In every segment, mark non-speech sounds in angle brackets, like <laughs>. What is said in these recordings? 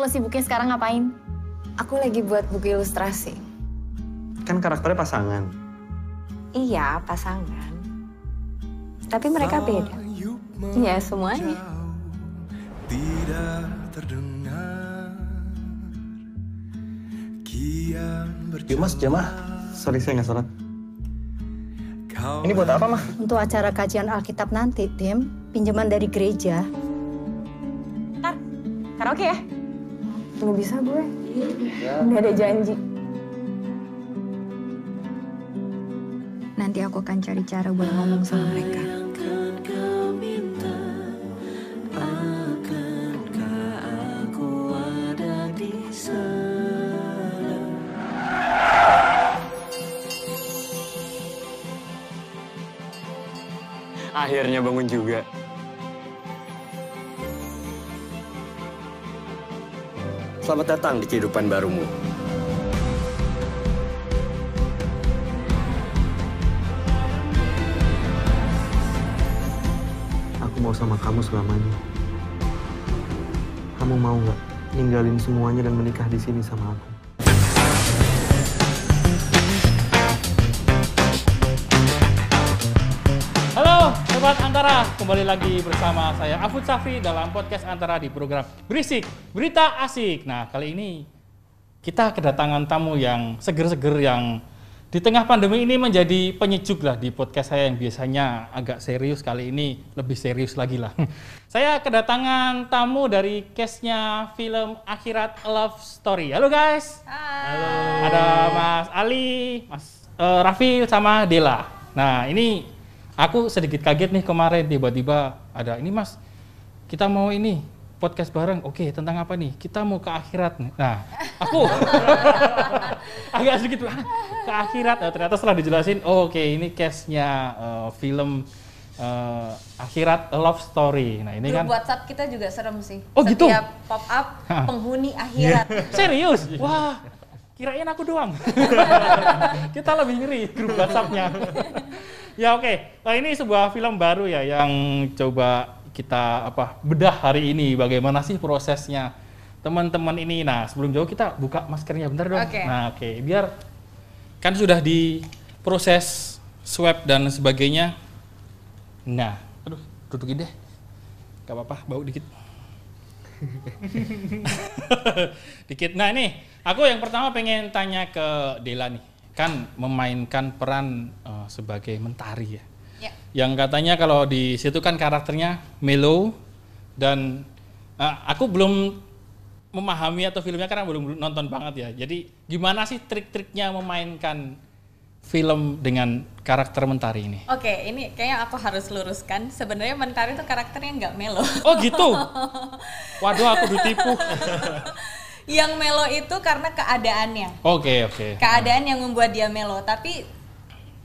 lo sibuknya sekarang ngapain? Aku lagi buat buku ilustrasi. Kan karakternya pasangan. Iya, pasangan. Tapi mereka beda. Iya, semuanya. Tidak terdengar Kian Yuk mas, jamah. Sorry saya nggak sholat. Ini buat apa mah? Untuk acara kajian Alkitab nanti, Tim, pinjaman dari gereja. Ntar, karaoke ya? Nggak bisa gue. Udah ada janji. Nanti aku akan cari cara buat ngomong sama mereka. Akhirnya bangun juga. Selamat datang di kehidupan barumu. Aku mau sama kamu selamanya. Kamu mau nggak ninggalin semuanya dan menikah di sini sama aku? Sobat Antara, kembali lagi bersama saya Afud Safi dalam podcast Antara di program Berisik, Berita Asik. Nah kali ini kita kedatangan tamu yang seger-seger yang di tengah pandemi ini menjadi penyejuk lah di podcast saya yang biasanya agak serius kali ini lebih serius lagi lah. <laughs> saya kedatangan tamu dari case-nya film Akhirat Love Story. Halo guys. Halo. Ada Mas Ali, Mas eh, Raffi sama Dela. Nah ini aku sedikit kaget nih kemarin tiba-tiba ada ini Mas kita mau ini podcast bareng. Oke, tentang apa nih? Kita mau ke akhirat. nih. Nah, aku <laughs> agak sedikit "Hah, ke akhirat. Nah, ternyata setelah dijelasin, oh, oke ini case-nya eh, film eh, akhirat A love story. Nah, ini kan Grup WhatsApp kita juga serem sih. Oh, gitu? Setiap pop up Hah. penghuni akhirat. <laughs> serius. Wah, kirain aku doang. <laughs> Kita lebih ngeri grup WhatsApp-nya. Ya oke, Nah, ini sebuah film baru ya yang coba kita apa bedah hari ini. Bagaimana sih prosesnya teman-teman ini? Nah sebelum jauh kita buka maskernya bentar dong. Oke. Nah oke, biar kan sudah di proses swab dan sebagainya. Nah, aduh, dudukin deh. Gak apa-apa, bau dikit. <laughs> <laughs> dikit. Nah ini, aku yang pertama pengen tanya ke Dela nih. Kan memainkan peran eh, sebagai mentari ya. Ya. Yang katanya kalau di situ kan karakternya mellow dan eh, aku belum memahami atau filmnya karena belum nonton banget ya. Jadi gimana sih trik-triknya memainkan film dengan karakter mentari ini? Oke, ini kayaknya aku harus luruskan. Sebenarnya Mentari itu karakternya nggak melo. Oh gitu. <laughs> Waduh aku ditipu. <laughs> yang melo itu karena keadaannya. Oke oke. Keadaan yang membuat dia melo. Tapi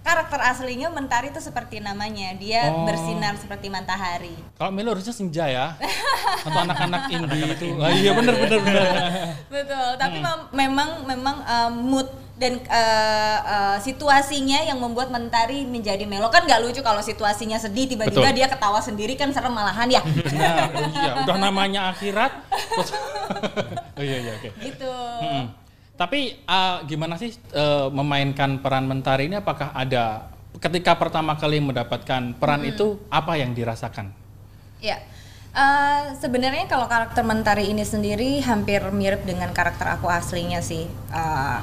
karakter aslinya Mentari itu seperti namanya. Dia Oh. bersinar seperti matahari. Kalau Melo harusnya senja ya. <laughs> Atau anak-anak indie itu. Ah, iya bener bener bener. Betul. Tapi Hmm. mem- memang memang uh, mood dan uh, uh, situasinya yang membuat Mentari menjadi melo kan nggak lucu kalau situasinya sedih tiba-tiba dia ketawa sendiri kan serem malahan ya. Nah, iya, udah namanya akhirat. Oh iya iya oke. gitu. Mm-mm. Tapi uh, gimana sih uh, memainkan peran mentari ini? Apakah ada ketika pertama kali mendapatkan peran itu apa yang dirasakan? Ya. Eh, sebenarnya kalau karakter Mentari ini sendiri hampir mirip dengan karakter aku aslinya sih. Eh,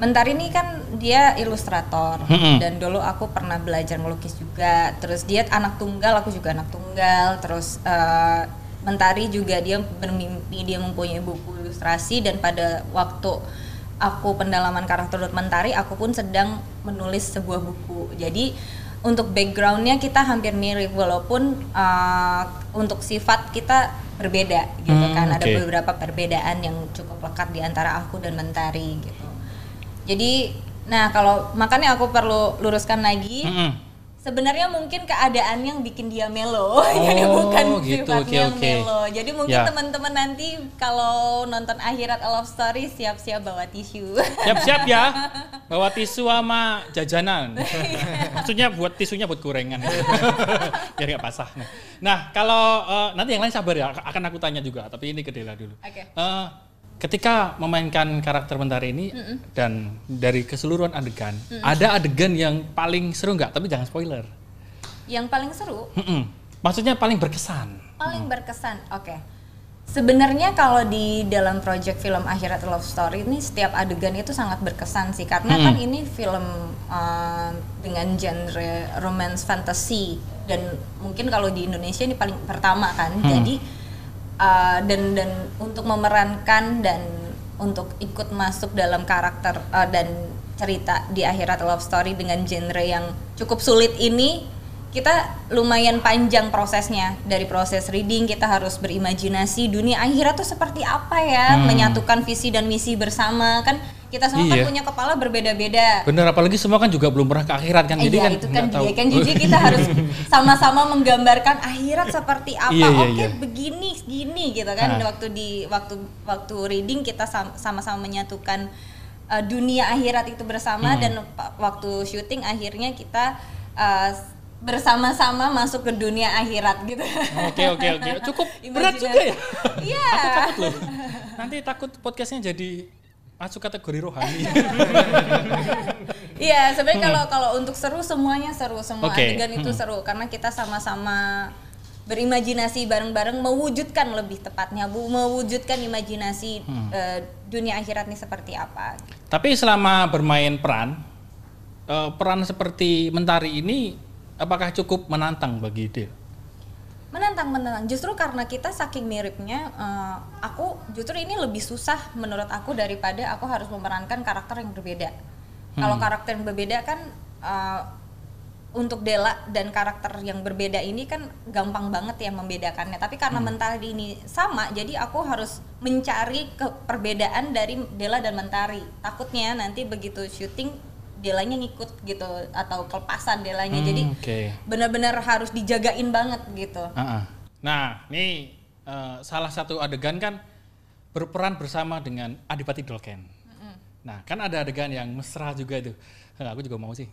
Mentari ini kan dia ilustrator dan dulu aku pernah belajar melukis juga. Terus dia anak tunggal, aku juga anak tunggal. Terus eh, Mentari juga dia bermimpi dia mempunyai buku ilustrasi dan pada waktu aku pendalaman karakter Mentari, aku pun sedang menulis sebuah buku. Jadi untuk backgroundnya kita hampir mirip walaupun uh, untuk sifat kita berbeda gitu Hmm, kan ada oke. beberapa perbedaan yang cukup lekat di antara aku dan Mentari gitu. Jadi nah kalau makanya aku perlu luruskan lagi Mm-mm. Sebenarnya mungkin keadaan yang bikin dia melo <laughs> jadi bukan gitu, sifatnya yang oke. melo jadi mungkin Ya. teman-teman nanti kalau nonton akhirat a love story siap-siap bawa tisu Siap-siap ya. <laughs> Bawa tisu sama jajanan. <laughs> Maksudnya buat tisunya buat gorengan. Biar nggak basah. Nah, kalau eh, nanti yang lain sabar ya, akan aku tanya juga. Tapi ini ke Dela dulu. Oke. Eh, ketika memainkan karakter Mentari ini dan dari keseluruhan adegan, ada adegan yang paling seru nggak? Tapi jangan spoiler. yang paling seru Mm-mm. Maksudnya paling berkesan. paling berkesan oke sebenarnya kalau di dalam project film akhirat love story ini setiap adegan itu sangat berkesan sih karena Hmm. kan ini film uh, dengan genre romance fantasy dan mungkin kalau di Indonesia ini paling pertama kan Hmm. jadi uh, dan dan untuk memerankan dan untuk ikut masuk dalam karakter uh, dan cerita di akhirat love story dengan genre yang cukup sulit ini kita lumayan panjang prosesnya. Dari proses reading kita harus berimajinasi dunia akhirat tuh seperti apa ya menyatukan visi dan misi bersama kan kita semua Iya. kan punya kepala berbeda-beda Bener, apalagi semua kan juga belum pernah ke akhirat kan. Jadi Iya, kan itu kan tahu. dia kan jadi kita <laughs> harus sama-sama menggambarkan akhirat seperti apa. Iya, iya, Oke, iya. begini, gini gitu kan. Ah. Waktu di waktu waktu reading kita sam- sama-sama menyatukan uh, dunia akhirat itu bersama Hmm. dan waktu syuting akhirnya kita uh, bersama-sama masuk ke dunia akhirat gitu. Oke oke oke, <laughs> cukup berat juga ya. Iya. Aku takut loh. Nanti takut podcastnya jadi masuk kategori rohani. <laughs> Iya, sebenarnya kalau kalau untuk seru semuanya seru, semua Oke. adegan itu Hmm. seru karena kita sama-sama berimajinasi bareng-bareng mewujudkan lebih tepatnya Bu, mewujudkan imajinasi Hmm. eh, dunia akhirat ini seperti apa. Tapi selama bermain peran, eh, peran seperti Mentari ini apakah cukup menantang bagi Del? Menantang menantang. Justru karena kita saking miripnya, eh, aku justru ini lebih susah menurut aku daripada aku harus memerankan karakter yang berbeda. Kalau karakter yang berbeda kan eh, untuk Dela dan karakter yang berbeda ini kan gampang banget ya membedakannya. Tapi karena Mentari ini sama, jadi aku harus mencari perbedaan dari Dela dan Mentari. Takutnya nanti begitu syuting Delanya ngikut gitu atau kelepasan Delanya. jadi Hmm, Oke. benar-benar harus dijagain banget gitu. Ah, ah. Nah, ini eh, salah satu adegan kan berperan bersama dengan Adipati Dolken. Nah, kan ada adegan yang mesra juga itu. Eh, aku juga mau sih.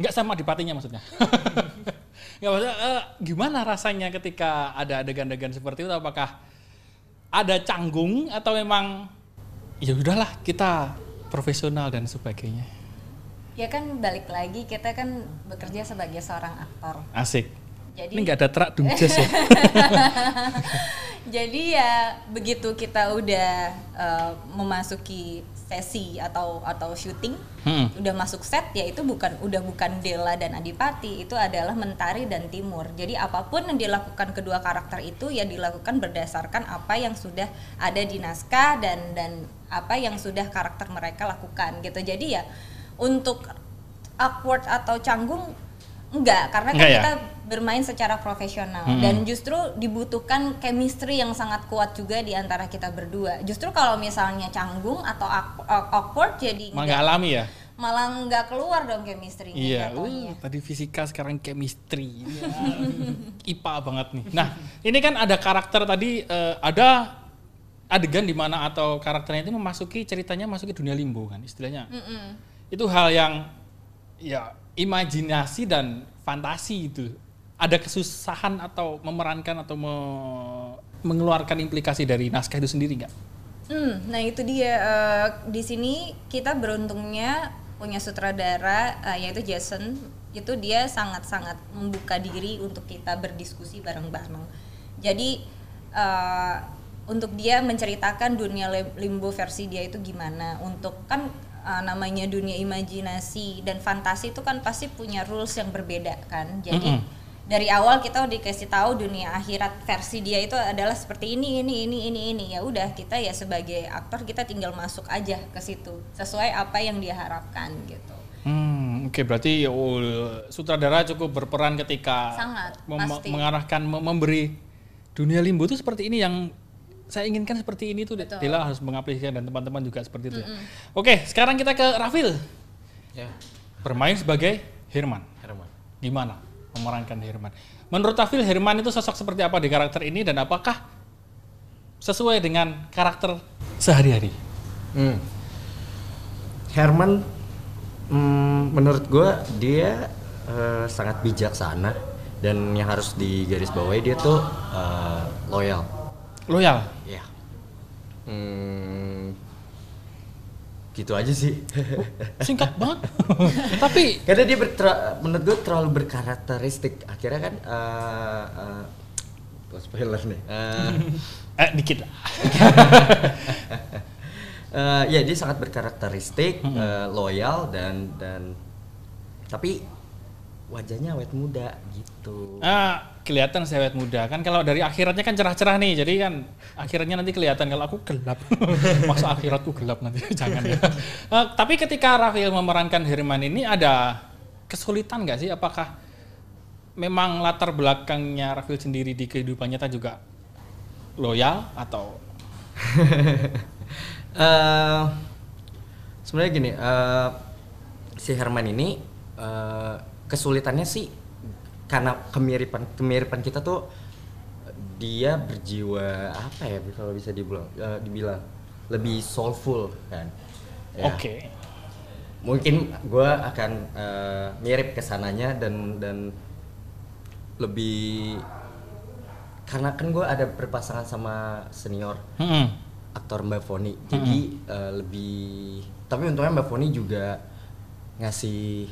Nggak sama Adipatinya maksudnya. <laughs> Nggak maksudnya, eh, gimana rasanya ketika ada adegan-adegan seperti itu? Apakah ada canggung atau memang ya udahlah kita profesional dan sebagainya. Ya kan balik lagi kita kan bekerja sebagai seorang aktor. Asik. Jadi- ini nggak ada terak dumjas ya. <laughs> Jadi ya begitu kita udah eh, memasuki sesi atau atau syuting, Hmm. udah masuk set ya itu bukan udah bukan Dela dan Adipati, itu adalah Mentari dan Timur. Jadi apa pun yang dilakukan kedua karakter itu ya dilakukan berdasarkan apa yang sudah ada di naskah dan dan apa yang sudah karakter mereka lakukan gitu. Jadi ya untuk awkward atau canggung enggak karena kan Enggak ya? kita bermain secara profesional Mm-mm. dan justru dibutuhkan chemistry yang sangat kuat juga di antara kita berdua. Justru kalau misalnya canggung atau awk- awkward jadi Emang enggak- nggak alami ya? malah nggak keluar dong chemistry Iya, uh, tadi fisika sekarang chemistry. <laughs> Ya, IPA banget nih. Nah, ini kan ada karakter tadi eh, ada adegan di mana atau karakternya itu memasuki ceritanya masuk ke dunia limbo kan istilahnya. Itu hal yang ya imajinasi dan fantasi itu. Ada kesusahan atau memerankan atau me- mengeluarkan implikasi dari naskah itu sendiri nggak? Hmm, nah itu dia eh, di sini kita beruntungnya punya sutradara eh, yaitu Jason itu dia sangat-sangat membuka diri untuk kita berdiskusi bareng-bareng. Jadi eh, untuk dia menceritakan dunia lim- limbo versi dia itu gimana untuk kan eh, namanya dunia imajinasi dan fantasi itu kan pasti punya rules yang berbeda kan. Jadi Mm-mm. dari awal kita udah dikasih tahu dunia akhirat versi dia itu adalah seperti ini ini ini ini ini ya udah kita ya sebagai aktor kita tinggal masuk aja ke situ sesuai apa yang dia harapkan gitu Hmm, oke berarti oh, sutradara cukup berperan ketika Sangat, mem- pasti. mengarahkan mem- memberi dunia limbo itu seperti ini yang saya inginkan seperti ini tuh Betul. Dela harus mengaplikasikan dan teman-teman juga seperti itu. ya. Oke, sekarang kita ke Rafil. Ya, Bermain sebagai Herman. Herman. Gimana? memerankan Herman. Menurut Afil Herman itu sosok seperti apa di karakter ini dan apakah sesuai dengan karakter sehari-hari? Hmm. Herman, hmm, menurut gue dia eh, sangat bijaksana dan yang harus digarisbawahi dia tuh eh, loyal. Loyal. Ya. Hmm, gitu aja sih. <laughs> Singkat banget. Tapi Karena dia menurut gue terlalu berkarakteristik. Akhirnya kan, eh, oh, spoiler nih. Eh, <laughs> eh dikit lah. <laughs> Eh, ya dia sangat berkarakteristik, eh, loyal dan dan tapi wajahnya awet muda gitu. Ah, kelihatan sewet muda. Kan kalau dari akhiratnya kan cerah-cerah nih jadi kan akhiratnya nanti kelihatan kalau aku gelap. <laughs> Masa akhiratku gelap nanti? <laughs> Jangan ya. Eh, tapi ketika Rafael memerankan Herman ini ada kesulitan nggak sih? Apakah memang latar belakangnya Rafael sendiri di kehidupan nyata juga loyal atau? <laughs> Eh, sebenarnya gini, eh, si Herman ini eh, kesulitannya sih karena kemiripan kemiripan kita tuh dia berjiwa apa ya kalau bisa dibilang eh, dibilang lebih soulful kan. Ya. oke Mungkin gue akan eh, mirip ke sananya dan dan lebih karena kan gue ada berpasangan sama senior Mm-mm. aktor Mbak Foni jadi eh, lebih tapi untungnya Mbak Foni juga ngasih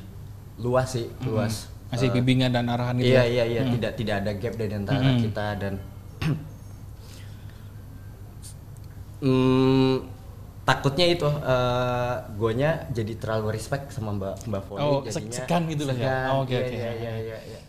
luas sih luas masih Eh, bimbingan dan arahan gitu iya ya? iya iya tidak tidak ada gap dari antara Mm-mm. kita dan hmm, <clears throat> takutnya itu eh guanya jadi terlalu respect sama Mbak Mbak Foni Oh, jadinya segan gitu lah ya? Oh, oke, Iya, oke. iya, iya, iya, iya.